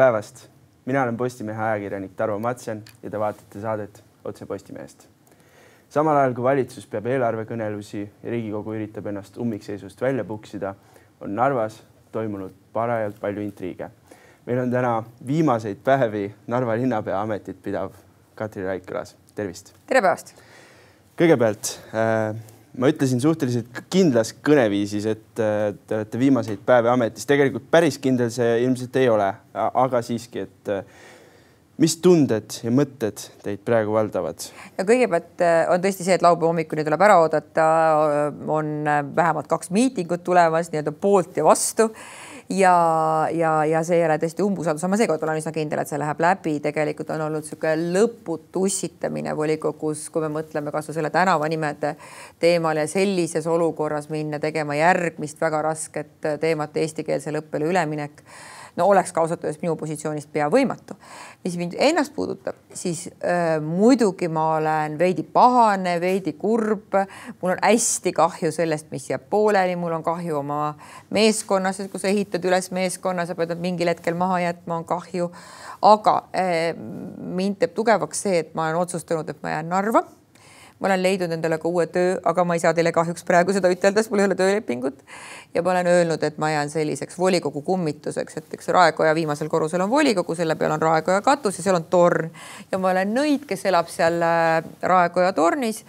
päevast, mina olen Postimehe ajakirjanik Tarvo Matsen ja te vaatate saadet Otse Postimehest. samal ajal kui valitsus peab eelarvekõnelusi ja Riigikogu üritab ennast ummikseisust välja puksida, on Narvas toimunud parajalt palju intriige. meil on täna viimaseid päevi Narva linnapea ametit pidav Katri Raik-Kõlas, tervist. tere päevast. kõigepealt äh, ma ütlesin suhteliselt kindlas kõneviisis, et äh, te olete viimaseid päevi ametis, tegelikult päris kindel see ilmselt ei ole, aga siiski, et äh, mis tunded ja mõtted teid praegu valdavad? no kõigepealt äh, on tõesti see, et laupäeva hommikuni tuleb ära oodata, on vähemalt kaks miitingut tulemas nii-öelda poolt ja vastu ja, ja, ja seejärel tõesti umbusaldus, ma seekord olen üsna kindel, et see läheb läbi, tegelikult on olnud niisugune lõputu ussitamine volikogus, kui me mõtleme kasvõi selle tänavanimede teemale ja sellises olukorras minna tegema järgmist väga rasket teemat, eestikeelsele õppele üleminek no oleks ka ausalt öeldes minu positsioonist pea võimatu. mis mind ennast puudutab, siis äh, muidugi ma olen veidi pahane, veidi kurb. mul on hästi kahju sellest, mis jääb pooleli, mul on kahju oma meeskonnast, kui sa ehitad üles meeskonna, sa pead nad mingil hetkel maha jätma, on kahju. aga äh, mind teeb tugevaks see, et ma olen otsustanud, et ma jään Narva ma olen leidnud endale ka uue töö, aga ma ei saa teile kahjuks praegu seda ütelda, sest mul ei ole töölepingut. ja ma olen öelnud, et ma jään selliseks volikogu kummituseks, et eks Raekoja viimasel korrusel on volikogu, selle peal on Raekoja katus ja seal on torn ja ma olen nõid, kes elab seal äh, Raekoja tornis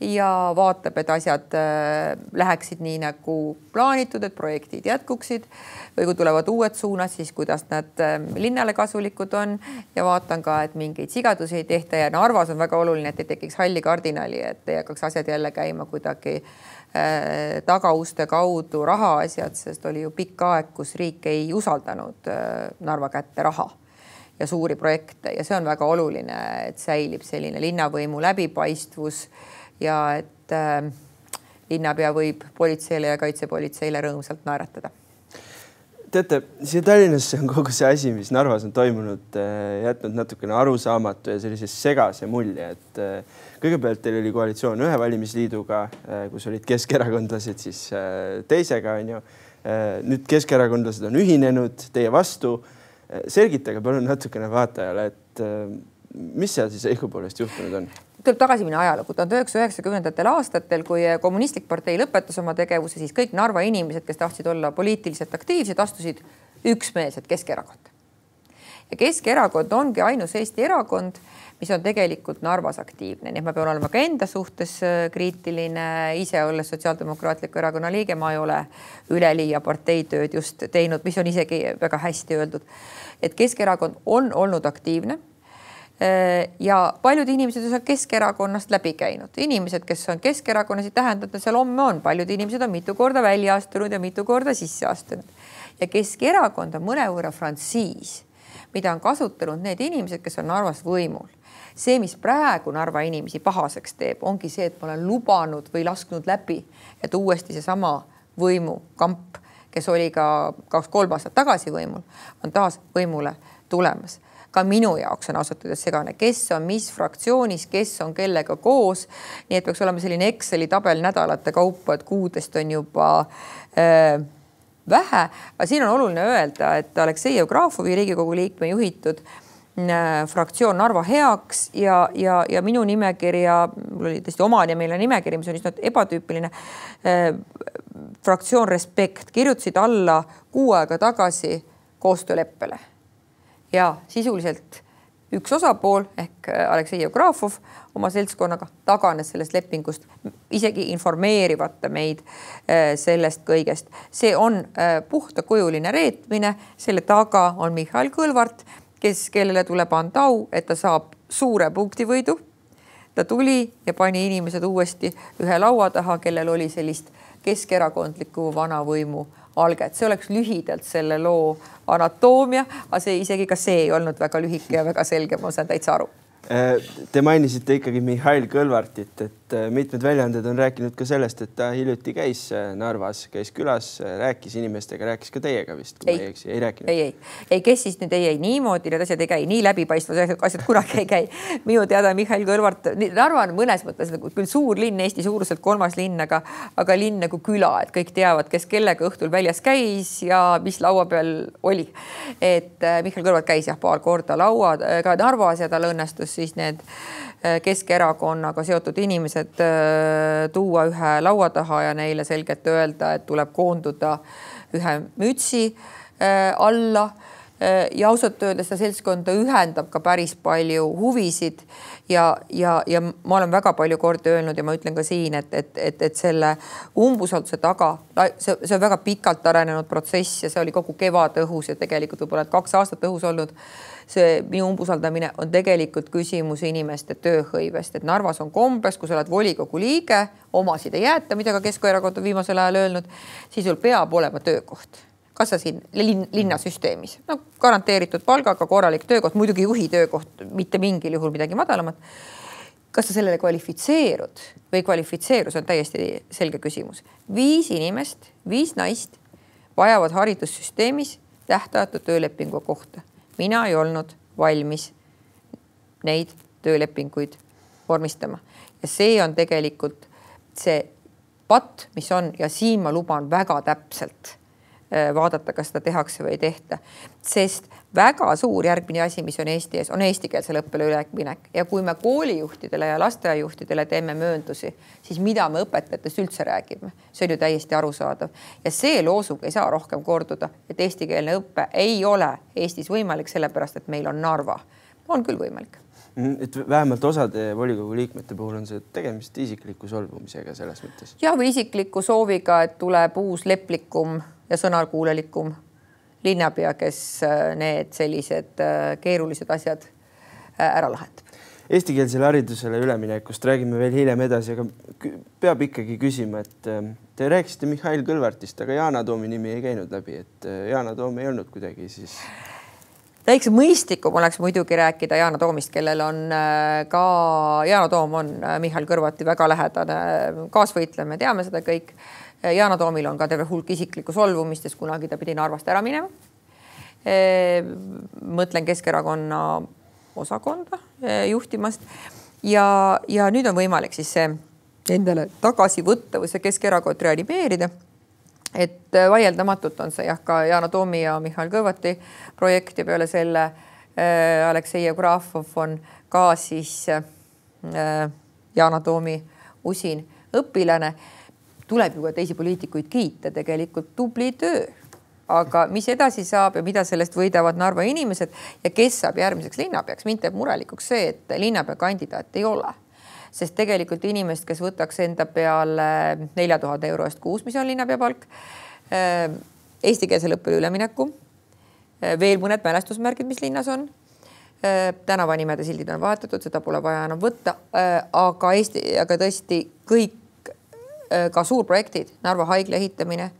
ja vaatab, et asjad äh, läheksid nii nagu plaanitud, et projektid jätkuksid või kui tulevad uued suunad, siis kuidas nad ähm, linnale kasulikud on. Ja vaatan ka, et mingeid sigadusi ei tehta. Ja Narvas on väga oluline, et ei tekiks halli kardinali, et ei hakkaks asjad jälle käima kuidagi äh, tagauste kaudu rahaasjad, sest oli ju pikk aeg, kus riik ei usaldanud äh, Narva kätte raha ja suuri projekte. Ja see on väga oluline, et säilib selline linnavõimu läbipaistvus ja et äh, linnapea võib politseile ja kaitsepolitseile rõõmsalt naeratada teate, siia Tallinnasse on kogu see asi, mis Narvas on toimunud, äh, jätnud natukene arusaamatu ja sellise segase mulje, et äh, kõigepealt teil oli koalitsioon ühe valimisliiduga, äh, kus olid keskerakondlased siis teisega, onju. nüüd keskerakondlased on ühinenud teie vastu. selgitage palun natukene vaatajale, et mis seal siis õigupoolest juhtunud on? Tuleb tagasi minna ajalukku, tuhande üheksasaja üheksakümnendatel aastatel, kui kommunistlik partei lõpetas oma tegevuse, siis kõik Narva inimesed, kes tahtsid olla poliitiliselt aktiivsed, astusid üksmeelselt Keskerakonda. ja Keskerakond ongi ainus Eesti erakond, mis on tegelikult Narvas aktiivne, nii et ma pean olema ka enda suhtes äh, kriitiline, ise olles Sotsiaaldemokraatliku Erakonna liige, ma ei ole üleliia parteitööd just teinud, mis on isegi väga hästi öeldud. et Keskerakond on olnud aktiivne ja paljud inimesed on Keskerakonnast läbi käinud, inimesed, kes on Keskerakonnas, ei tähenda, et nad seal homme on, paljud inimesed on mitu korda välja astunud ja mitu korda sisse astunud. ja Keskerakond on mõnevõrra frantsiis, mida on kasutanud need inimesed, kes on Narvas võimul. see, mis praegu Narva inimesi pahaseks teeb, ongi see, et ma olen lubanud või lasknud läbi, et uuesti seesama võimukamp, kes oli ka kaks-kolm aastat tagasi võimul, on taas võimule tulemas ka minu jaoks on ausalt öeldes segane, kes on mis fraktsioonis, kes on kellega koos. nii et peaks olema selline Exceli tabel nädalate kaupa, et kuudest on juba äh, vähe, aga siin on oluline öelda, et Aleksei Jevgrafovi Riigikogu liikme juhitud äh, fraktsioon Narva heaks ja, ja, ja minu nimekirja, mul oli tõesti omanimeline nimekiri, mis on üsna ebatüüpiline äh,. fraktsioon Respekt kirjutasid alla kuu aega tagasi koostööleppele ja sisuliselt üks osapool ehk äh, Aleksei Jevgrafov oma seltskonnaga taganes sellest lepingust, isegi informeerimata meid äh, sellest kõigest. see on äh, puhtakujuline reetmine, selle taga on Mihhail Kõlvart, kes, kellele tuleb anda au, et ta saab suure punktivõidu. ta tuli ja pani inimesed uuesti ühe laua taha, kellel oli sellist keskerakondlikku vanavõimu alget, see oleks lühidalt selle loo anatoomia, aga see isegi ka see ei olnud väga lühike ja väga selge, ma saan täitsa aru. Äh, te mainisite ikkagi Mihhail Kõlvartit, et et äh, mitmed väljaanded on rääkinud ka sellest, et ta hiljuti käis äh, Narvas, käis külas, äh, rääkis inimestega, rääkis ka teiega vist, kui ei. ma ei eksi, ei rääkinud. ei, ei, ei, kes siis nüüd ei, ei niimoodi need asjad ei käi, nii läbipaistvad asjad kunagi ei käi. minu teada Mihhail Kõlvart, Narva on mõnes mõttes nagu küll suur linn, Eesti suuruselt kolmas linn, aga, aga linn nagu küla, et kõik teavad, kes kellega õhtul väljas käis ja mis laua peal oli. et Mihhail Kõlvart käis jah, paar korda laua ka Narvas ja tal õnnestus siis need Äh, Keskerakonnaga seotud inimesed äh, tuua ühe laua taha ja neile selgelt öelda, et tuleb koonduda ühe mütsi äh, alla. Ja ausalt öeldes seda seltskonda ühendab ka päris palju huvisid ja, ja, ja ma olen väga palju kordi öelnud ja ma ütlen ka siin, et, et, et, et selle umbusalduse taga, see, see on väga pikalt arenenud protsess ja see oli kogu kevad õhus ja tegelikult võib-olla kaks aastat õhus olnud see minu umbusaldamine on tegelikult küsimus inimeste tööhõivest, et Narvas on kombeks, kui sa oled volikogu liige, omasid ei jäeta, mida ka Keskerakond on viimasel ajal öelnud, siis sul peab olema töökoht. Kas sa siin linn, linnasüsteemis, no garanteeritud palgaga korralik töökoht, muidugi juhi töökoht, mitte mingil juhul midagi madalamat. kas sa sellele kvalifitseerud? Või kvalifitseeru, see on täiesti selge küsimus. viis inimest, viis naist vajavad haridussüsteemis tähtajatu töölepingu kohta mina ei olnud valmis neid töölepinguid vormistama. Ja see on tegelikult see patt, mis on ja siin ma luban väga täpselt vaadata, kas seda tehakse või ei tehta, sest väga suur järgmine asi, mis on Eesti ees, on eestikeelsele õppele üleminek. Ja kui me koolijuhtidele ja lasteaiajuhtidele teeme mööndusi, siis mida me õpetajatest üldse räägime, see on ju täiesti arusaadav. Ja see loosung ei saa rohkem korduda, et eestikeelne õpe ei ole Eestis võimalik, sellepärast et meil on Narva. on küll võimalik. Mm, et vähemalt osade volikogu liikmete puhul on see tegemist isikliku solvumisega selles mõttes. ja, või isikliku sooviga, et tuleb uus leplikum ja sõnakuulelikum linnapea, kes äh, need sellised äh, keerulised asjad äh, ära lahendab. Eestikeelsele haridusele üleminekust räägime veel hiljem edasi, aga peab ikkagi küsima, et te rääkisite Mihhail Kõlvartist, aga Yana Toomi nimi ei käinud läbi, et Yana Toom ei olnud kuidagi siis täiesti mõistlikum oleks muidugi rääkida Yana Toomist, kellel on ka, Yana Toom on Mihhail Kõlvarti väga lähedane kaasvõitleja, me teame seda kõik Yana Toomil on ka terve hulk isiklikku solvumist, sest kunagi ta pidi Narvast ära minema. mõtlen Keskerakonna osakonda juhtimast ja, ja nüüd on võimalik siis see endale tagasi võtta või see Keskerakond reanimeerida. et vaieldamatult on see jah, ka Yana Toomi ja Mihhail Kõlvarti projekt ja peale selle äh, Aleksei Jevgrafov on ka siis äh, Yana Toomi usin õpilane tuleb ju ka teisi poliitikuid kiita, tegelikult tubli töö. aga mis edasi saab ja mida sellest võidavad Narva inimesed ja kes saab järgmiseks linnapeaks, mind teeb murelikuks see, et linnapea kandidaat ei ole sest tegelikult inimest, kes võtaks enda peale nelja tuhande euro eest kuus, mis on linnapea palk, äh, eestikeelsele õppele ülemineku, äh, veel mõned mälestusmärgid, mis linnas on. Tänavanimede sildid on vahetatud, seda pole vaja enam võtta, aga Eesti, aga tõesti kõik ka suurprojektid, Narva haigla ehitamine,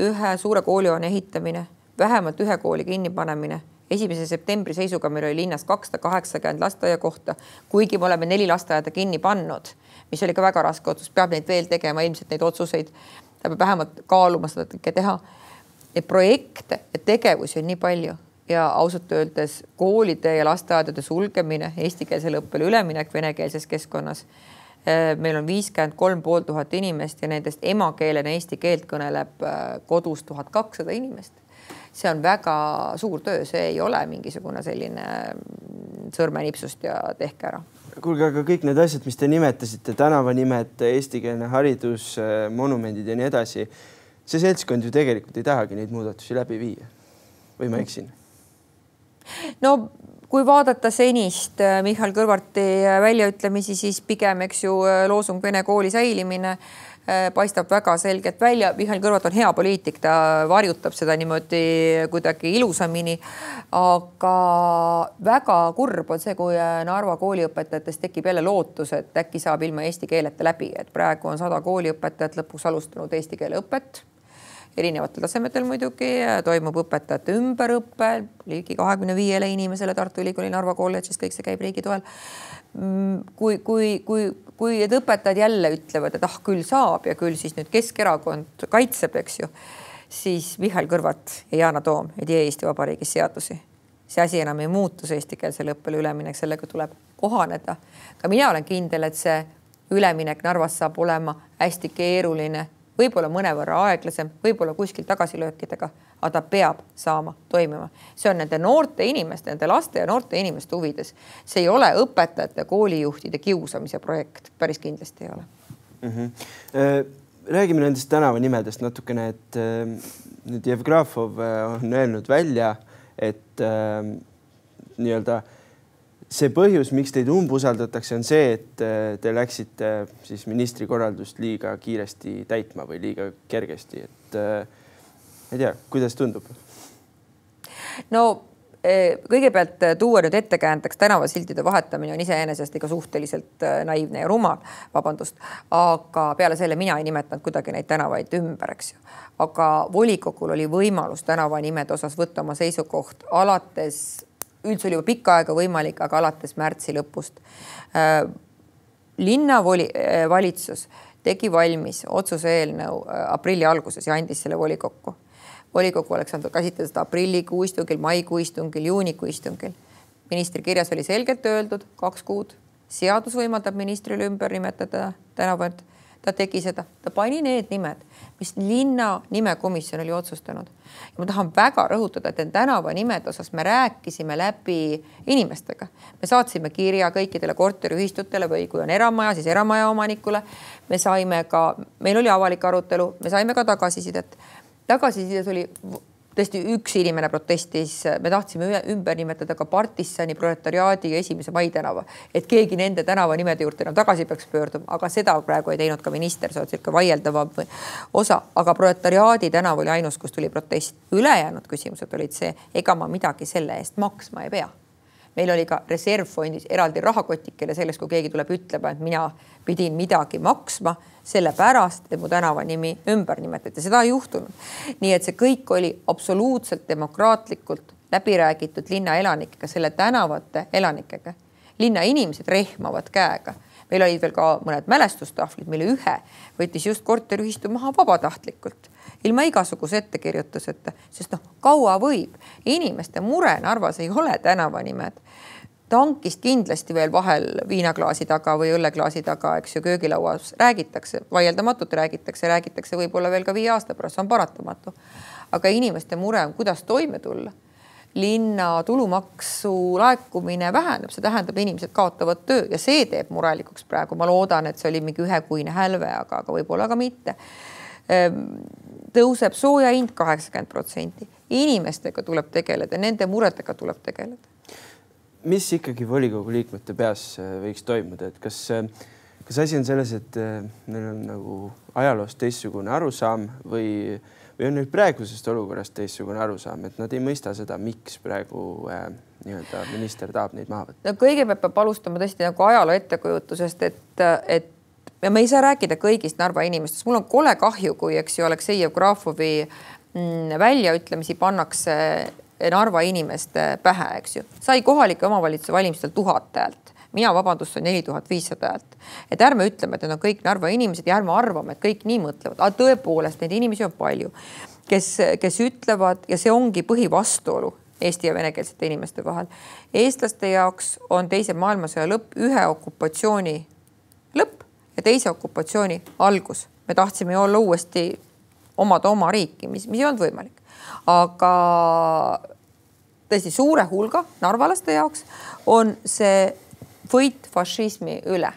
ühe suure koolihoone ehitamine, vähemalt ühe kooli kinnipanemine. esimese septembri seisuga meil oli linnas kakssada kaheksakümmend lasteaiakohta, kuigi me oleme neli lasteaeda kinni pannud, mis oli ka väga raske otsus, peab neid veel tegema, ilmselt neid otsuseid, ta peab vähemalt kaaluma seda kõike teha. Neid projekte ja tegevusi on nii palju ja ausalt öeldes koolide ja lasteaedade sulgemine, eestikeelsele õppele üleminek venekeelses keskkonnas Äh, meil on viiskümmend kolm pool tuhat inimest ja nendest emakeelena eesti keelt kõneleb äh, kodus tuhat kakssada inimest. see on väga suur töö, see ei ole mingisugune selline mm, sõrmenipsust ja tehke ära. kuulge, aga kõik need asjad, mis te nimetasite, tänavanimed, eestikeelne haridus, äh, monumendid ja nii edasi, see seltskond ju tegelikult ei tahagi neid muudatusi läbi viia. või ma eksin? no kui vaadata senist äh, Michal Kõlvarti äh, väljaütlemisi, siis pigem, eks ju, äh, loosung Vene kooli säilimine paistab väga selgelt välja. Mihhail Kõlvart on hea poliitik, ta varjutab seda niimoodi kuidagi ilusamini. aga väga kurb on see, kui Narva kooliõpetajatest tekib jälle lootus, et äkki saab ilma eesti keeleta läbi, et praegu on sada kooliõpetajat lõpuks alustanud eesti keele õpet erinevatel tasemetel muidugi, toimub õpetajate ümberõpe ligi kahekümne viiele inimesele Tartu Ülikooli Narva kolledžis, kõik see käib riigi toel. Mm, kui, kui, kui, kui need õpetajad jälle ütlevad, et ah, küll saab ja küll siis nüüd Keskerakond kaitseb, eks ju, siis Mihhail Kõlvart ja Yana Toom ei tee Eesti Vabariigis seadusi. see asi enam ei muutu, see eestikeelsele õppele üleminek, sellega tuleb kohaneda. ka mina olen kindel, et see üleminek Narvas saab olema hästi keeruline võib-olla mõnevõrra aeglasem, võib-olla kuskil tagasilöökidega, aga ta peab saama toimima. see on nende noorte inimeste, nende laste ja noorte inimeste huvides. see ei ole õpetajate, koolijuhtide kiusamise projekt, päris kindlasti ei ole mm. -hmm. räägime nendest tänavanimedest natukene, et äh, nüüd Jevgrafov äh, on öelnud välja, et nii-öelda äh, see põhjus, miks teid umbusaldatakse, on see, et äh, te läksite siis ministri korraldust liiga kiiresti täitma või liiga kergesti, et äh, ma ei tea, kuidas tundub? no äh, kõigepealt tuua nüüd ettekäändeks tänavasiltide vahetamine on iseenesest ikka suhteliselt naiivne ja rumal, vabandust, aga peale selle mina ei nimetanud kuidagi neid tänavaid ümber, eks ju. aga volikogul oli võimalus tänavanimede osas võtta oma seisukoht alates üldse oli juba pikka aega võimalik, aga alates märtsi lõpust. Äh, linnavoli, äh, valitsus tegi valmis otsuse eelnõu äh, aprilli alguses ja andis selle volikokku. volikogu oleks saanud käsitleda seda aprillikuu istungil, maikuu istungil, juunikuu istungil. ministri kirjas oli selgelt öeldud kaks kuud, seadus võimaldab ministrile ümber nimetada tänavad ta tegi seda, ta pani need nimed, mis linna nimekomisjon oli otsustanud. ma tahan väga rõhutada, et nende tänavanimede osas me rääkisime läbi inimestega. me saatsime kirja kõikidele korteriühistutele või kui on eramaja, siis eramaja omanikule. me saime ka, meil oli avalik arutelu, me saime ka tagasisidet. tagasisides oli tõesti üks inimene protestis, me tahtsime ümber nimetada ka Partissani, proletariaadi ja Esimese Mai tänava, et keegi nende tänavanimede juurde enam tagasi peaks pöörduma, aga seda praegu ei teinud ka minister, see on niisugune vaieldavam osa, aga proletariaadi tänav oli ainus, kus tuli protest. ülejäänud küsimused olid see, ega ma midagi selle eest maksma ei pea meil oli ka reservfondis eraldi rahakotikene selleks, kui keegi tuleb ütlema, et mina pidin midagi maksma sellepärast, et mu tänavanimi ümber nimetati, seda ei juhtunud. nii et see kõik oli absoluutselt demokraatlikult läbi räägitud linna elanikega, selle tänavate elanikega. linna inimesed rehmavad käega meil olid veel ka mõned mälestustahvlid, mille ühe võttis just korteriühistu maha vabatahtlikult ilma igasuguse ettekirjutuseta, sest noh, kaua võib. inimeste mure Narvas ei ole tänavanimed. tankist kindlasti veel vahel viinaklaasi taga või õlleklaasi taga, eks ju, köögilauas räägitakse, vaieldamatult räägitakse, räägitakse võib-olla veel ka viie aasta pärast, see on paratamatu. aga inimeste mure on, kuidas toime tulla linna tulumaksu laekumine väheneb, see tähendab, inimesed kaotavad töö ja see teeb murelikuks praegu. ma loodan, et see oli mingi ühekuine hälve, aga, aga võib-olla ka mitte. Tõuseb sooja hind kaheksakümmend protsenti, inimestega tuleb tegeleda, nende muredega tuleb tegeleda. mis ikkagi volikogu liikmete peas äh, võiks toimuda, et kas, äh, kas asi on selles, et äh, neil on nagu ajaloost teistsugune arusaam või, või on neil praegusest olukorrast teistsugune arusaam, et nad ei mõista seda, miks praegu äh, nii-öelda minister tahab neid maha võtta? no kõigepealt peab alustama tõesti nagu ajaloo ettekujutusest, et, et ja me ei saa rääkida kõigist Narva inimestest, mul on kole kahju, kui eks ju Aleksei Jevgrafovi mm, väljaütlemisi pannakse Narva inimeste pähe, eks ju. sai kohalike omavalitsuse valimistel tuhat häält, mina vabandust, on neli tuhat viissada häält. et ärme ütleme, et need on kõik Narva inimesed ja ärme arvame, et kõik nii mõtlevad, aga tõepoolest neid inimesi on palju, kes, kes ütlevad ja see ongi põhivastuolu eesti ja venekeelsete inimeste vahel. eestlaste jaoks on teise maailmasõja lõpp ühe okupatsiooni ja teise okupatsiooni algus. me tahtsime ju olla uuesti, omada oma riiki, mis, mis ei olnud võimalik. aga tõesti suure hulga narvalaste jaoks on see võit fašismi üle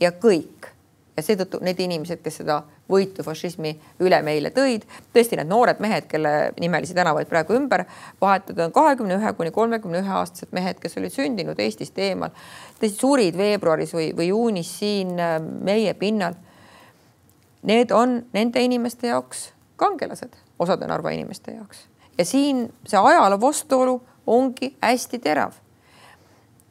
ja kõik ja seetõttu need inimesed, kes seda võitu fašismi üle meile tõid, tõesti need noored mehed, kelle nimelisi tänavaid praegu ümber vahetada, on kahekümne ühe kuni kolmekümne ühe aastased mehed, kes olid sündinud Eestist eemal, surid veebruaris või, või juunis siin äh, meie pinnal. Need on nende inimeste jaoks kangelased, osade Narva inimeste jaoks. Ja siin see ajaloo vastuolu ongi hästi terav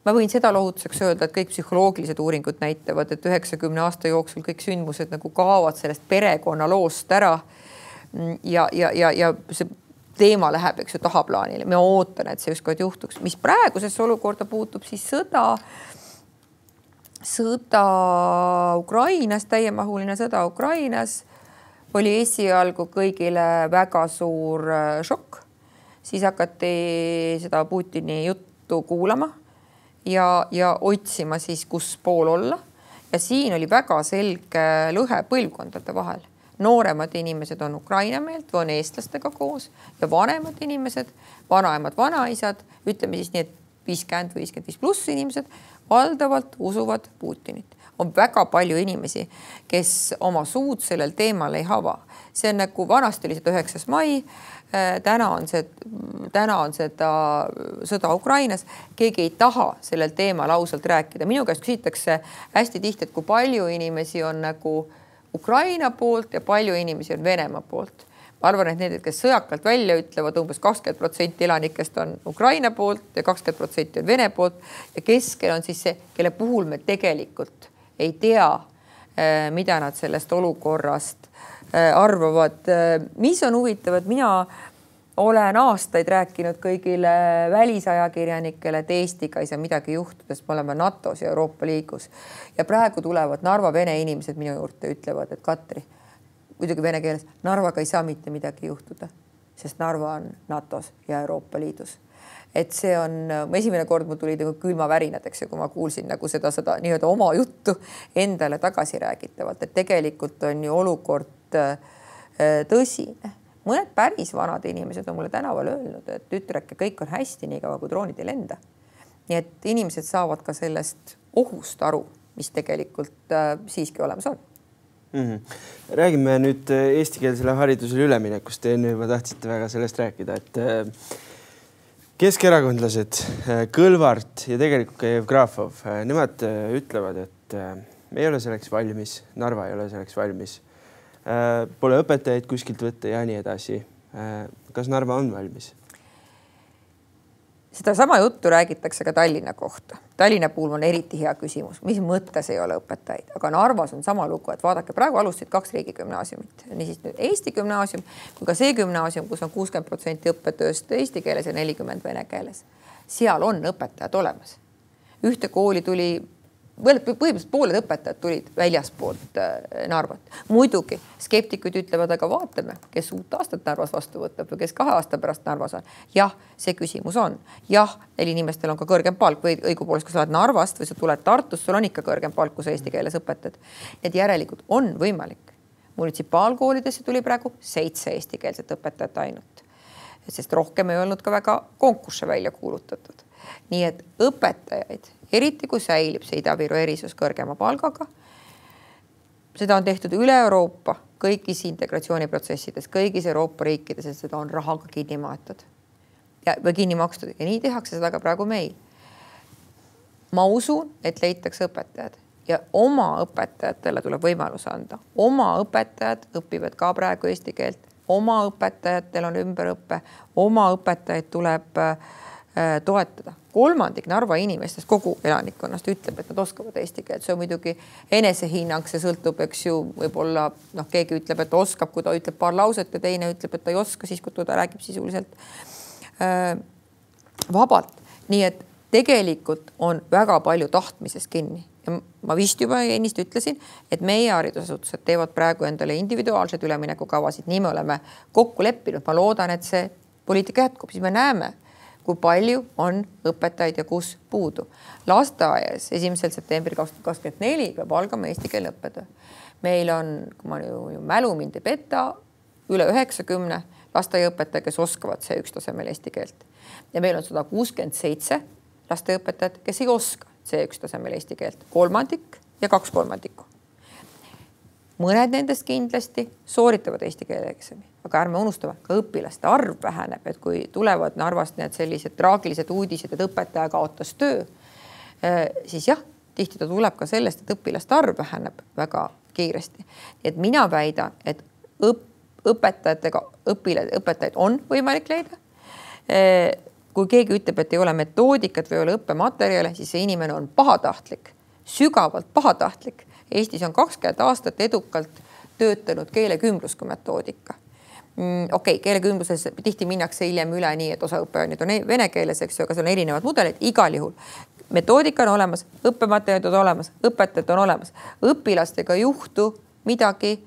ma võin seda lohutuseks öelda, et kõik psühholoogilised uuringud näitavad, et üheksakümne aasta jooksul kõik sündmused nagu kaovad sellest perekonnaloost ära. ja, ja, ja, ja see teema läheb, eks ju, tahaplaanile, ma ootan, et see ükskord juhtuks, mis praegusesse olukorda puutub, siis sõda, sõda Ukrainas, täiemahuline sõda Ukrainas. Oli esialgu kõigile väga suur äh, šokk. siis hakati seda Putini juttu kuulama ja, ja otsima siis, kus pool olla. ja siin oli väga selge lõhe põlvkondade vahel nooremad inimesed on Ukraina meelt, on eestlastega koos ja vanemad inimesed, vanaemad, vanaisad, ütleme siis nii, et viiskümmend, viiskümmend viis pluss inimesed valdavalt usuvad Putinit. on väga palju inimesi, kes oma suud sellel teemal ei ava. see on nagu vanasti oli seda üheksas mai. Äh, täna on see, täna on seda sõda Ukrainas, keegi ei taha sellel teemal ausalt rääkida. minu käest küsitakse hästi tihti, et kui palju inimesi on nagu Ukraina poolt ja palju inimesi on Venemaa poolt. ma arvan, et need, kes sõjakalt välja ütlevad umbes kakskümmend protsenti elanikest on Ukraina poolt ja kakskümmend protsenti on Vene poolt ja keskel on siis see, kelle puhul me tegelikult ei tea, eh, mida nad sellest olukorrast arvavad. Eh, mis on huvitav, et mina olen aastaid rääkinud kõigile välisajakirjanikele, et Eestiga ei saa midagi juhtuda, sest me oleme NATO-s ja Euroopa Liidus. ja praegu tulevad Narva vene inimesed minu juurde, ütlevad, et Katri, muidugi vene keeles, Narvaga ei saa mitte midagi juhtuda, sest Narva on NATO-s ja Euroopa Liidus et see on, esimene kord mul tulid nagu külmavärinad, eks ju, kui ma kuulsin nagu seda, seda nii-öelda oma juttu endale tagasi räägitavalt, et tegelikult on ju olukord äh, tõsine mõned päris vanad inimesed on mulle tänaval öelnud, et tütreke, kõik on hästi, niikaua kui droonid ei lenda. nii et inimesed saavad ka sellest ohust aru, mis tegelikult äh, siiski olemas on mm. -hmm. räägime nüüd äh, eestikeelsele haridusele üleminekust. Enne juba tahtsite väga sellest rääkida, et keskerakondlased Kõlvart ja tegelikult ka Jevgrafov, nemad ütlevad, et me ei ole selleks valmis, Narva ei ole selleks valmis pole õpetajaid kuskilt võtta ja nii edasi. Äh, kas Narva on valmis? sedasama juttu räägitakse ka Tallinna kohta. Tallinna puhul on eriti hea küsimus, mis mõttes ei ole õpetajaid, aga Narvas on sama lugu, et vaadake, praegu alustasid kaks riigigümnaasiumit, niisiis nüüd Eesti gümnaasium kui ka see gümnaasium, kus on kuuskümmend protsenti õppetööst eesti keeles ja nelikümmend vene keeles. seal on õpetajad olemas. ühte kooli tuli põhimõtteliselt pooled õpetajad tulid väljaspoolt äh, Narvat. muidugi skeptikud ütlevad, aga vaatame, kes uut aastat Narvas vastu võtab või kes kahe aasta pärast Narvas on. jah, see küsimus on, jah, neil inimestel on ka kõrgem palk või õigupoolest, kui sa oled Narvast või sa tuled Tartust, sul on ikka kõrgem palk, kui sa eesti keeles õpetad. et järelikult on võimalik. munitsipaalkoolidesse tuli praegu seitse eestikeelset õpetajat ainult, sest rohkem ei olnud ka väga konkursse välja kuulutatud. nii et õpetajaid eriti kui säilib see Ida-Viru erisus kõrgema palgaga. seda on tehtud üle Euroopa kõigis integratsiooniprotsessides, kõigis Euroopa riikides, et seda on rahaga kinni maetud. Ja, või kinni makstud. Ja nii tehakse seda ka praegu meil. ma usun, et leitakse õpetajad. Ja oma õpetajatele tuleb võimalus anda, oma õpetajad õpivad ka praegu eesti keelt, oma õpetajatel on ümberõpe, oma õpetajaid tuleb äh, toetada. Kolmandik Narva inimestest, kogu elanikkonnast ütleb, et nad oskavad eesti keelt, see on muidugi enesehinnang, see sõltub, eks ju, võib-olla noh, keegi ütleb, et oskab, kui ta ütleb paar lauset ja teine ütleb, et ta ei oska siis, kui ta räägib sisuliselt äh, vabalt. nii et tegelikult on väga palju tahtmisest kinni. Ja ma vist juba ennist ütlesin, et meie haridusasutused teevad praegu endale individuaalseid üleminekukavasid, nii me oleme kokku leppinud, ma loodan, et see poliitika jätkub, siis me näeme kui palju on õpetajaid ja kus puudu. lasteaias esimesel septembril kaks tuhat kakskümmend neli peab algama eestikeelne õppetöö. meil on, kui ma ju mälu mind ei peta, üle üheksakümne lasteaiaõpetaja, kes oskavad C1 tasemel eesti keelt ja meil on sada kuuskümmend seitse lasteaiaõpetajat, kes ei oska C1 tasemel eesti keelt, kolmandik ja kaks kolmandikku mõned nendest kindlasti sooritavad eesti keele eksami, aga ärme unustame, ka õpilaste arv väheneb, et kui tulevad Narvast need sellised traagilised uudised, et õpetaja kaotas töö, eh, siis jah, tihti ta tuleb ka sellest, et õpilaste arv väheneb väga kiiresti. et mina väidan, et õp-, õpetajatega õpilasi, õpetajaid on võimalik leida. Eh, kui keegi ütleb, et ei ole metoodikat või ei ole õppematerjale, siis see inimene on pahatahtlik, sügavalt pahatahtlik Eestis on kakskümmend aastat edukalt töötanud keelekümblusku metoodika. mm, okei okay,, keelekümbluses tihti minnakse hiljem üle nii, et osa õppeaineid on e-, vene keeles, eks ju, aga seal on erinevad mudelid, igal juhul metoodika on olemas, õppematerjalid on olemas, õpetajad on olemas, õpilastega ei juhtu midagi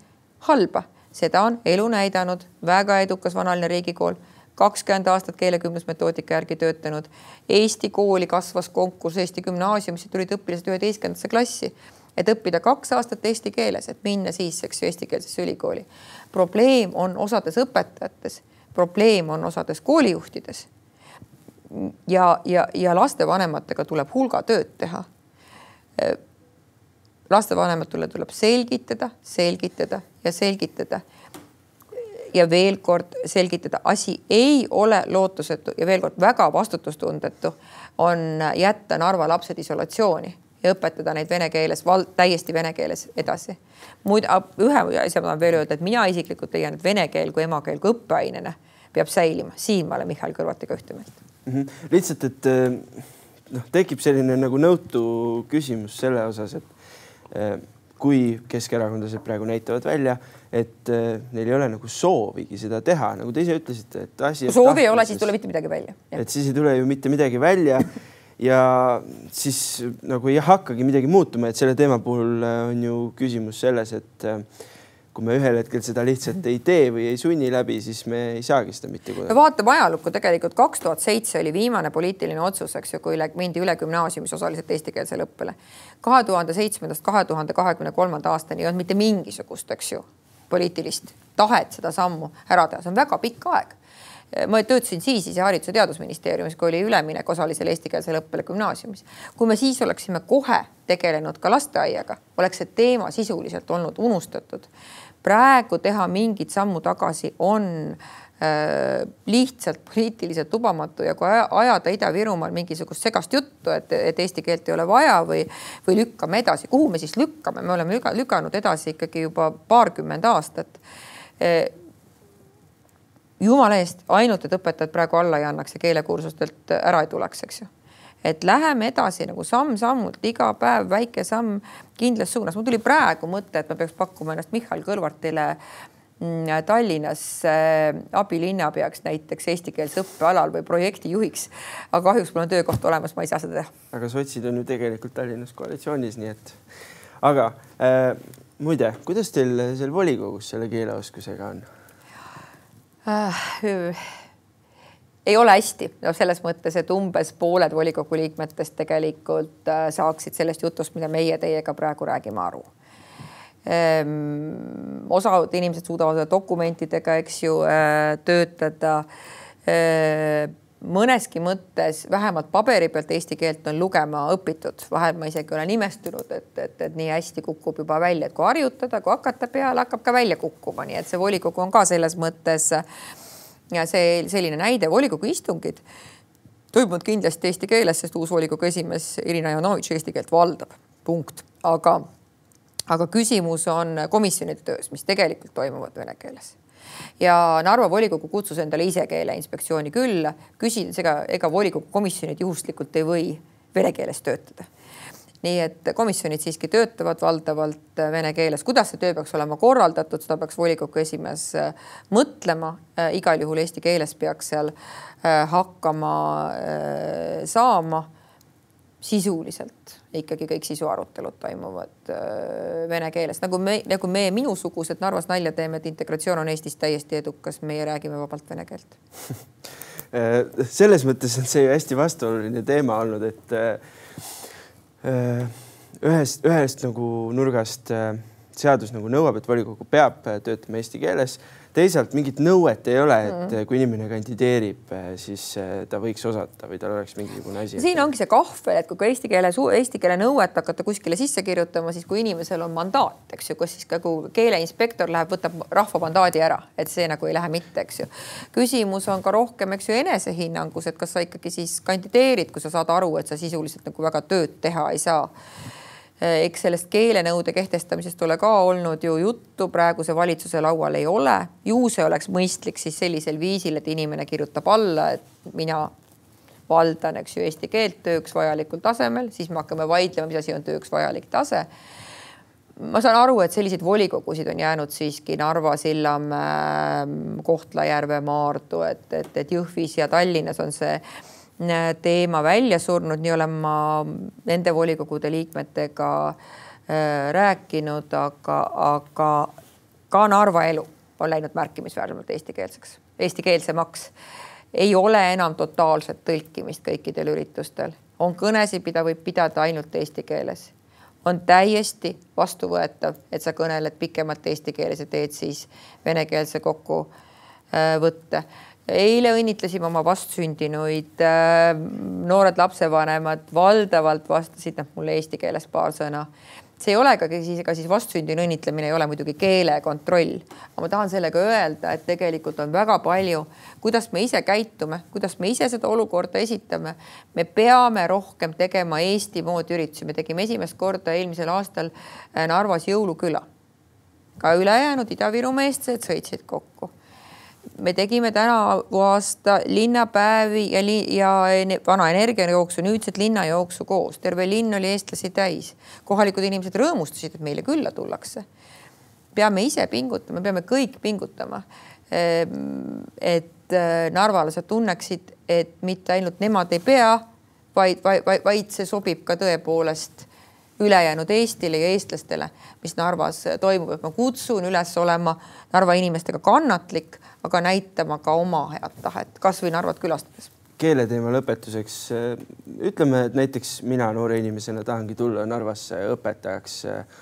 halba, seda on elu näidanud, väga edukas vanaline riigikool kakskümmend aastat keelekümblusmetoodika järgi töötanud. Eesti kooli kasvas konkurss Eesti gümnaasiumisse, tulid õpilased üheteistkümnendasse klassi, et õppida kaks aastat eesti keeles, et minna siis, eks ju, eestikeelsesse ülikooli. probleem on osades õpetajates, probleem on osades koolijuhtides. ja, ja, ja lastevanematega tuleb hulga tööd teha. lastevanematele tuleb selgitada, selgitada ja selgitada ja veel kord selgitada, asi ei ole lootusetu ja veel kord väga vastutustundetu on jätta Narva lapsed isolatsiooni ja õpetada neid vene keeles, täiesti vene keeles edasi. muide, ühe asja ma tahan veel öelda, et mina isiklikult leian, et vene keel kui emakeel kui õppeainena peab säilima, siin ma olen Mihhail Kõlvartiga ühte meelt mm. -hmm. lihtsalt, et eh, noh, tekib selline nagu nõutu küsimus selle osas, et eh, kui keskerakondlased praegu näitavad välja et äh, neil ei ole nagu soovigi seda teha, nagu te ise ütlesite, et asi. kui soovi ei ole, siis ei tule mitte midagi välja. et siis ei tule ju mitte midagi välja ja siis nagu ei hakkagi midagi muutuma, et selle teema puhul äh, on ju küsimus selles, et äh, kui me ühel hetkel seda lihtsalt ei tee või ei sunni läbi, siis me ei saagi seda mitte kuidagi. no vaatame ajalukku, tegelikult kaks tuhat seitse oli viimane poliitiline otsus, eks ju, kui mindi üle gümnaasiumis osaliselt eestikeelsele õppele. kahe tuhande seitsmendast kahe tuhande kahekümne kolmanda aastani ei olnud mitte mingisugust, eks ju poliitilist tahet seda sammu ära teha, see on väga pikk aeg ma töötasin siis ise Haridus- ja Teadusministeeriumis, kui oli üleminek osalisele eestikeelsele õppele gümnaasiumis. kui me siis oleksime kohe tegelenud ka lasteaiaga, oleks see teema sisuliselt olnud unustatud. praegu teha mingit sammu tagasi on äh, Äh, lihtsalt poliitiliselt lubamatu ja kui ajada Ida-Virumaal mingisugust segast juttu, et, et eesti keelt ei ole vaja või, või lükkame edasi, kuhu me siis lükkame, me oleme lükanud edasi ikkagi juba paarkümmend aastat. Jumala eest, ainult et õpetajad praegu alla ei annaks ja keelekursustelt ära ei tuleks, eks ju et läheme edasi nagu samm-sammult, iga päev väike samm kindlas suunas. mul tuli praegu mõte, et ma peaks pakkuma ennast Mihhail Kõlvartile Mm, Tallinnas äh, abilinnapeaks näiteks eestikeelse õppe alal või projektijuhiks. aga kahjuks mul on töökoht olemas, ma ei saa seda teha. aga sotsid on ju tegelikult Tallinnas koalitsioonis, nii et aga äh, muide, kuidas teil seal volikogus selle keeleoskusega on äh,? ei ole hästi, no selles mõttes, et umbes pooled volikogu liikmetest tegelikult äh, saaksid sellest jutust, mida meie teiega praegu räägime, aru Ehm, osad inimesed suudavad dokumentidega, eks ju, äh, töötada. Mõneski mõttes vähemalt paberi pealt eesti keelt on lugema õpitud, vahel ma isegi olen imestunud, et, et, et nii hästi kukub juba välja, et kui harjutada, kui hakata peale, hakkab ka välja kukkuma, nii et see volikogu on ka selles mõttes ja see selline näide, volikogu istungid toimuvad kindlasti eesti keeles, sest uus volikogu esimees Irina Janovitš eesti keelt valdab, punkt, aga aga küsimus on komisjonide töös, mis tegelikult toimuvad vene keeles ja Narva volikogu kutsus endale ise keeleinspektsiooni külla, küsides, ega, ega volikogu komisjonid juhuslikult ei või vene keeles töötada. nii et komisjonid siiski töötavad valdavalt vene keeles, kuidas see töö peaks olema korraldatud, seda peaks volikogu esimees äh, mõtlema. Äh, igal juhul eesti keeles peaks seal äh, hakkama saama sisuliselt ikkagi kõik sisuarutelud toimuvad äh, vene keeles, nagu me, nagu me minusugused Narvas nalja teeme, et integratsioon on Eestis täiesti edukas, meie räägime vabalt vene keelt. Äh, selles mõttes on see ju hästi vastuoluline teema olnud, et äh, ühest, ühest nagu nurgast seadus nagu nõuab, et volikogu peab töötama eesti keeles teisalt mingit nõuet ei ole, et mm. kui inimene kandideerib, eh, siis eh, ta võiks osata või tal oleks mingisugune asi. siin ongi see kahvel, et kui ka eesti keele, eesti keele nõuet hakata kuskile sisse kirjutama, siis kui inimesel on mandaat, eks ju, kus siis nagu keeleinspektor läheb, võtab rahva mandaadi ära, et see nagu ei lähe mitte, eks ju. küsimus on ka rohkem, eks ju, enesehinnangus, et kas sa ikkagi siis kandideerid, kui sa saad aru, et sa sisuliselt nagu väga tööd teha ei saa Eh, eks sellest keelenõude kehtestamisest ole ka olnud ju juttu, praeguse valitsuse laual ei ole. ju see oleks mõistlik siis sellisel viisil, et inimene kirjutab alla, et mina valdan, eks ju, eesti keelt tööks vajalikul tasemel, siis me hakkame vaidlema, mis asi on tööks vajalik tase. ma saan aru, et selliseid volikogusid on jäänud siiski Narva, Sillamäe, Kohtla-Järve, Maardu, et, et, et Jõhvis ja Tallinnas on see äh, teema välja surnud, nii olen ma nende volikogude liikmetega äh, rääkinud, aga, aga ka Narva elu on läinud märkimisväärsemalt eestikeelseks, eestikeelsemaks. ei ole enam totaalset tõlkimist kõikidel üritustel, on kõnesid, mida võib pidada ainult eesti keeles on täiesti vastuvõetav, et sa kõneled pikemalt eesti keeles ja teed siis venekeelse kokkuvõtte. Eile õnnitlesime oma vastsündinuid, noored lapsevanemad valdavalt vastasid noh, mulle eesti keeles paar sõna see ei ole ka siis, ega siis vastsündinu õnnitlemine ei ole muidugi keelekontroll, aga ma tahan sellega öelda, et tegelikult on väga palju, kuidas me ise käitume, kuidas me ise seda olukorda esitame. me peame rohkem tegema Eesti moodi üritusi, me tegime esimest korda eelmisel aastal äh, Narvas jõuluküla. ka ülejäänud Ida-Virumaa eestlased sõitsid kokku me tegime tänavu aasta linnapäevi ja, li ja vana energiajooksu, nüüdsed linnajooksu koos, terve linn oli eestlasi täis. kohalikud inimesed rõõmustasid, et meile külla tullakse. peame ise pingutama, peame kõik pingutama. Ehm, et äh, narvalased tunneksid, et mitte ainult nemad ei pea, vaid, vaid, vaid see sobib ka tõepoolest ülejäänud Eestile ja eestlastele, mis Narvas toimub, et ma kutsun üles olema Narva inimestega kannatlik aga näitama ka oma head tahet, kasvõi Narvat külastades. Keeleteema lõpetuseks. Ütleme, et näiteks mina noore inimesena tahangi tulla Narvasse õpetajaks,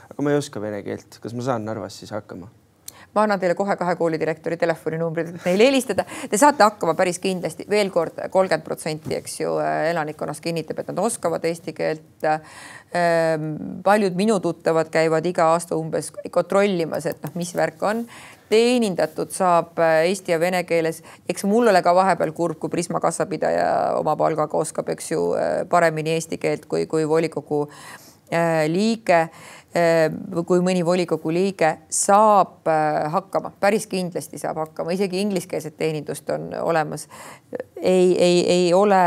aga ma ei oska vene keelt, kas ma saan Narvas siis hakkama? Ma annan teile kohe kahe koolidirektori telefoninumbrid, et neile helistada. Te saate hakkama päris kindlasti, veel kord kolmkümmend protsenti, eks ju, elanikkonnast kinnitab, et nad oskavad eesti keelt. paljud minu tuttavad käivad iga aasta umbes kontrollimas, et noh, mis värk on teenindatud saab äh, eesti ja vene keeles. eks mul ole ka vahepeal kurb, kui Prisma kassapidaja oma palgaga oskab, eks ju, äh, paremini eesti keelt kui, kui volikogu äh, liige kui mõni volikogu liige saab hakkama, päris kindlasti saab hakkama, isegi ingliskeelset teenindust on olemas. ei, ei, ei ole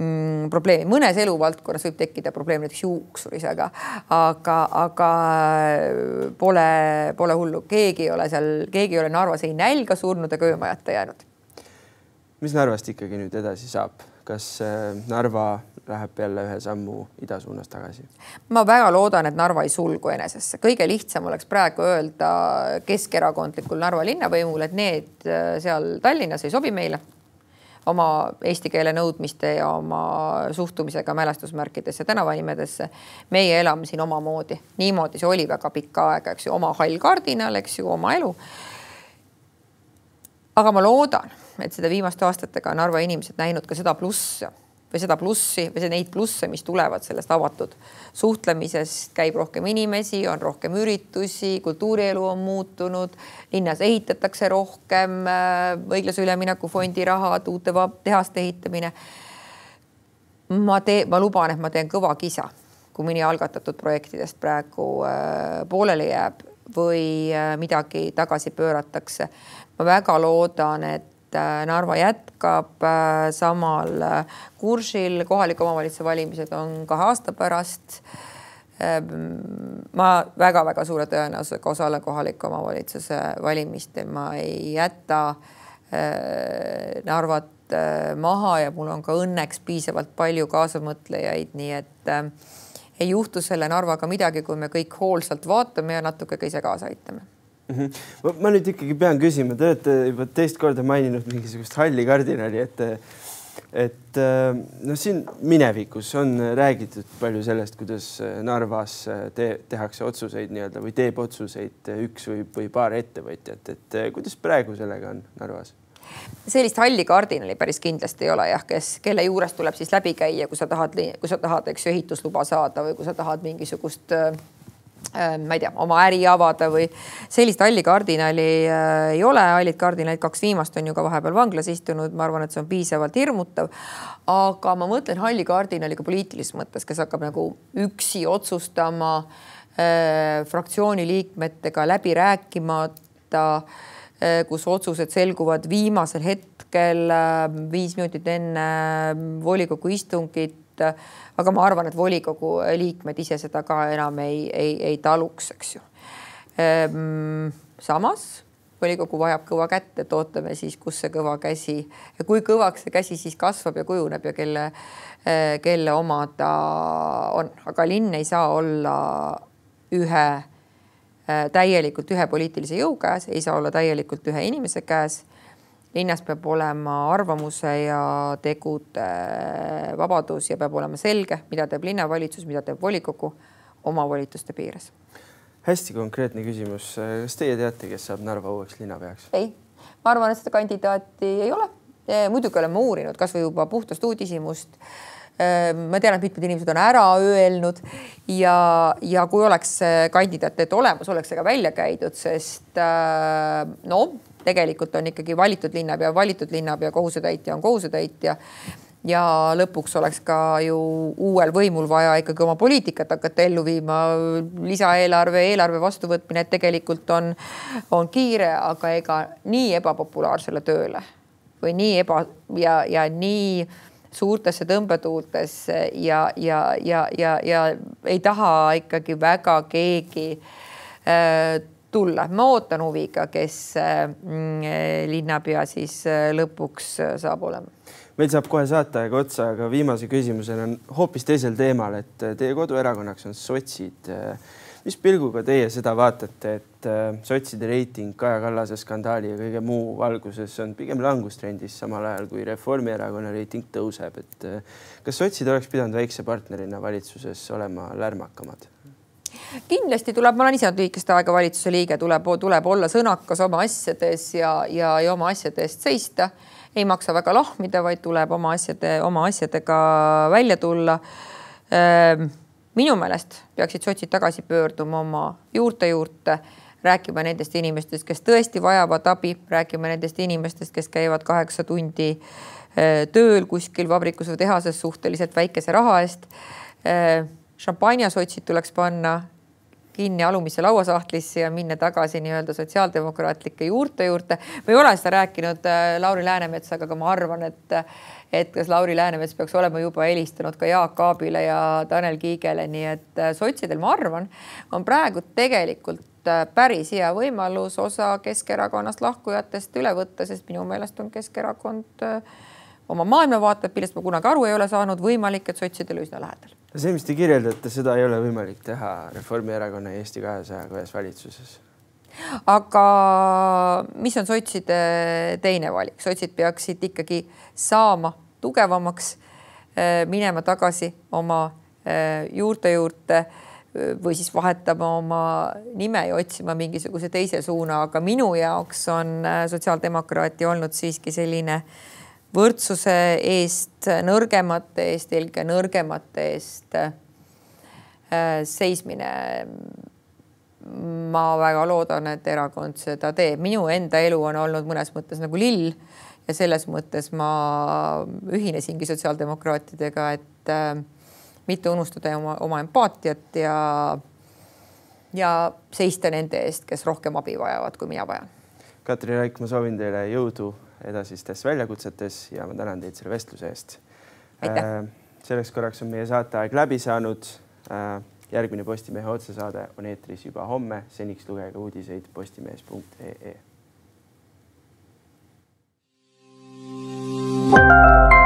mm, probleemi, mõnes eluvaldkonnas võib tekkida probleem näiteks juuksuris, aga, aga, pole, pole hullu, keegi ei ole seal, keegi ei ole Narvas ei nälga surnud ega öömajata jäänud. mis Narvast ikkagi nüüd edasi saab, kas äh, Narva läheb jälle ühe sammu ida suunas tagasi? ma väga loodan, et Narva ei sulgu enesesse, kõige lihtsam oleks praegu öelda keskerakondlikul Narva linnavõimul, et need äh, seal Tallinnas ei sobi meile oma eesti keele nõudmiste ja oma suhtumisega mälestusmärkidesse, tänavanimedesse. meie elame siin omamoodi, niimoodi see oli väga pikka aega, eks ju, oma hall kardinal, eks ju, oma elu. aga ma loodan, et seda viimaste aastatega on Narva inimesed näinud ka seda plussi või seda plussi või neid plusse, mis tulevad sellest avatud suhtlemisest, käib rohkem inimesi, on rohkem üritusi, kultuurielu on muutunud, linnas ehitatakse rohkem, äh, õiglase ülemineku fondi rahad, uute tehaste ehitamine. ma teen, ma luban, et ma teen kõva kisa, kui mõni algatatud projektidest praegu äh, pooleli jääb või äh, midagi tagasi pööratakse. ma väga loodan, et Äh, Narva jätkab äh, samal äh, kursil, kohaliku omavalitsuse valimised on kahe aasta pärast. ma väga-väga suure tõenäosusega osalen kohaliku omavalitsuse valimistel, ma ei jäta Narvat maha ja mul on ka õnneks piisavalt palju kaasamõtlejaid, nii et ei juhtu selle Narvaga midagi, kui me kõik hoolsalt vaatame ja natuke ka ise kaasa aitame. Ma nüüd ikkagi pean küsima, te olete juba teist korda maininud mingisugust halli kardinali, et et noh, siin minevikus on räägitud palju sellest, kuidas Narvas te, tehakse otsuseid nii-öelda või teeb otsuseid üks või, või paar ettevõtjat, et kuidas praegu sellega on Narvas? sellist halli kardinali päris kindlasti ei ole jah, kes, kelle juures tuleb siis läbi käia, kui sa tahad, kui sa tahad, eks ju, ehitusluba saada või kui sa tahad mingisugust äh, Äh, ma ei tea, oma äri avada või sellist halli kardinali äh, ei ole. hallid kardinalid, kaks viimast on ju ka vahepeal vanglas istunud, ma arvan, et see on piisavalt hirmutav. aga ma mõtlen halli kardinali ka poliitilises mõttes, kes hakkab nagu üksi otsustama äh,, fraktsiooni liikmetega läbi rääkimata äh,, kus otsused selguvad viimasel hetkel äh, viis minutit enne volikogu istungit et aga ma arvan, et volikogu liikmed ise seda ka enam ei, ei, ei taluks, eks ju. Ehm, samas volikogu vajab kõva kätt, et ootame siis, kus see kõva käsi kui kõvaks see käsi siis kasvab ja kujuneb ja kelle, kelle oma ta on, aga linn ei saa olla ühe täielikult ühe poliitilise jõu käes, ei saa olla täielikult ühe inimese käes linnas peab olema arvamuse ja tegude vabadus ja peab olema selge, mida teeb linnavalitsus, mida teeb volikogu oma volituste piires. hästi konkreetne küsimus, kas teie teate, kes saab Narva uueks linnapeaks? ei, ma arvan, et seda kandidaati ei ole. muidugi olen ma uurinud kasvõi juba puhtast uudishimust ma tean, et mitmed inimesed on ära öelnud ja, ja kui oleks kandidaat olemas, oleks see ka välja käidud, sest no tegelikult on ikkagi valitud linnapea, valitud linnapea, kohusetäitja on kohusetäitja ja lõpuks oleks ka ju uuel võimul vaja ikkagi oma poliitikat hakata ellu viima. lisaeelarve, eelarve vastuvõtmine tegelikult on, on kiire, aga ega nii ebapopulaarsele tööle või nii eba ja, ja nii suurtesse tõmbetuultesse ja, ja, ja, ja, ja ei taha ikkagi väga keegi äh, tulla. ma ootan huviga, kes mm, linnapea siis äh, lõpuks äh, saab olema. meil saab kohe saateaega otsa, aga viimase küsimusena on hoopis teisel teemal, et äh, teie koduerakonnaks on sotsid. mis pilguga teie seda vaatate, et sotside reiting Kaja Kallase skandaali ja kõige muu valguses on pigem langustrendis, samal ajal kui Reformierakonna reiting tõuseb, et kas sotsid oleks pidanud väikse partnerina valitsuses olema lärmakamad? Kindlasti tuleb, ma olen ise olnud lühikest aega valitsuse liige, tuleb, tuleb olla sõnakas oma asjades ja, ja, ja oma asjade eest seista. ei maksa väga lahmida, vaid tuleb oma asjade, oma asjadega välja tulla. Ehm, minu meelest peaksid sotsid tagasi pöörduma oma juurte juurde, rääkima nendest inimestest, kes tõesti vajavad abi, rääkima nendest inimestest, kes käivad kaheksa tundi eh, tööl kuskil vabrikus või tehases suhteliselt väikese raha eest ehm, šampanjasotsid tuleks panna kinni alumisse lauasahtlisse ja minna tagasi nii-öelda sotsiaaldemokraatlike juurte juurde. ma ei ole seda rääkinud äh, Lauri Läänemetsaga, aga ma arvan, et et kas Lauri Läänemets peaks olema juba helistanud ka Jaak Aabile ja Tanel Kiigele, nii et äh, sotsidel, ma arvan, on praegu tegelikult äh, päris hea võimalus osa Keskerakonnast lahkujatest üle võtta, sest minu meelest on Keskerakond oma maailmavaated, millest ma kunagi aru ei ole saanud, võimalik, et sotsidele üsna lähedal see, mis te kirjeldate, seda ei ole võimalik teha Reformierakonna ja Eesti kahesajaga ühes valitsuses. aga mis on sotside teine valik, sotsid peaksid ikkagi saama tugevamaks, eh, minema tagasi oma eh, juurte juurde eh, või siis vahetama oma nime ja otsima mingisuguse teise suuna, aga minu jaoks on sotsiaaldemokraati olnud siiski selline äh, võrdsuse eest, nõrgemate eest, eelkõige nõrgemate eest äh, seismine. ma väga loodan, et erakond seda teeb, minu enda elu on olnud mõnes mõttes nagu lill ja selles mõttes ma ühinesingi sotsiaaldemokraatidega, et äh, mitte unustada oma, oma empaatiat ja ja seista nende eest, kes rohkem abi vajavad, kui mina vajan. Katri Raik, ma soovin teile jõudu edasistes väljakutsetes ja ma tänan teid selle vestluse eest. Äh, selleks korraks on meie saateaeg läbi saanud. Äh, järgmine Postimehe otsesaade on eetris juba homme, seniks lugege uudiseid postimees.ee. thank you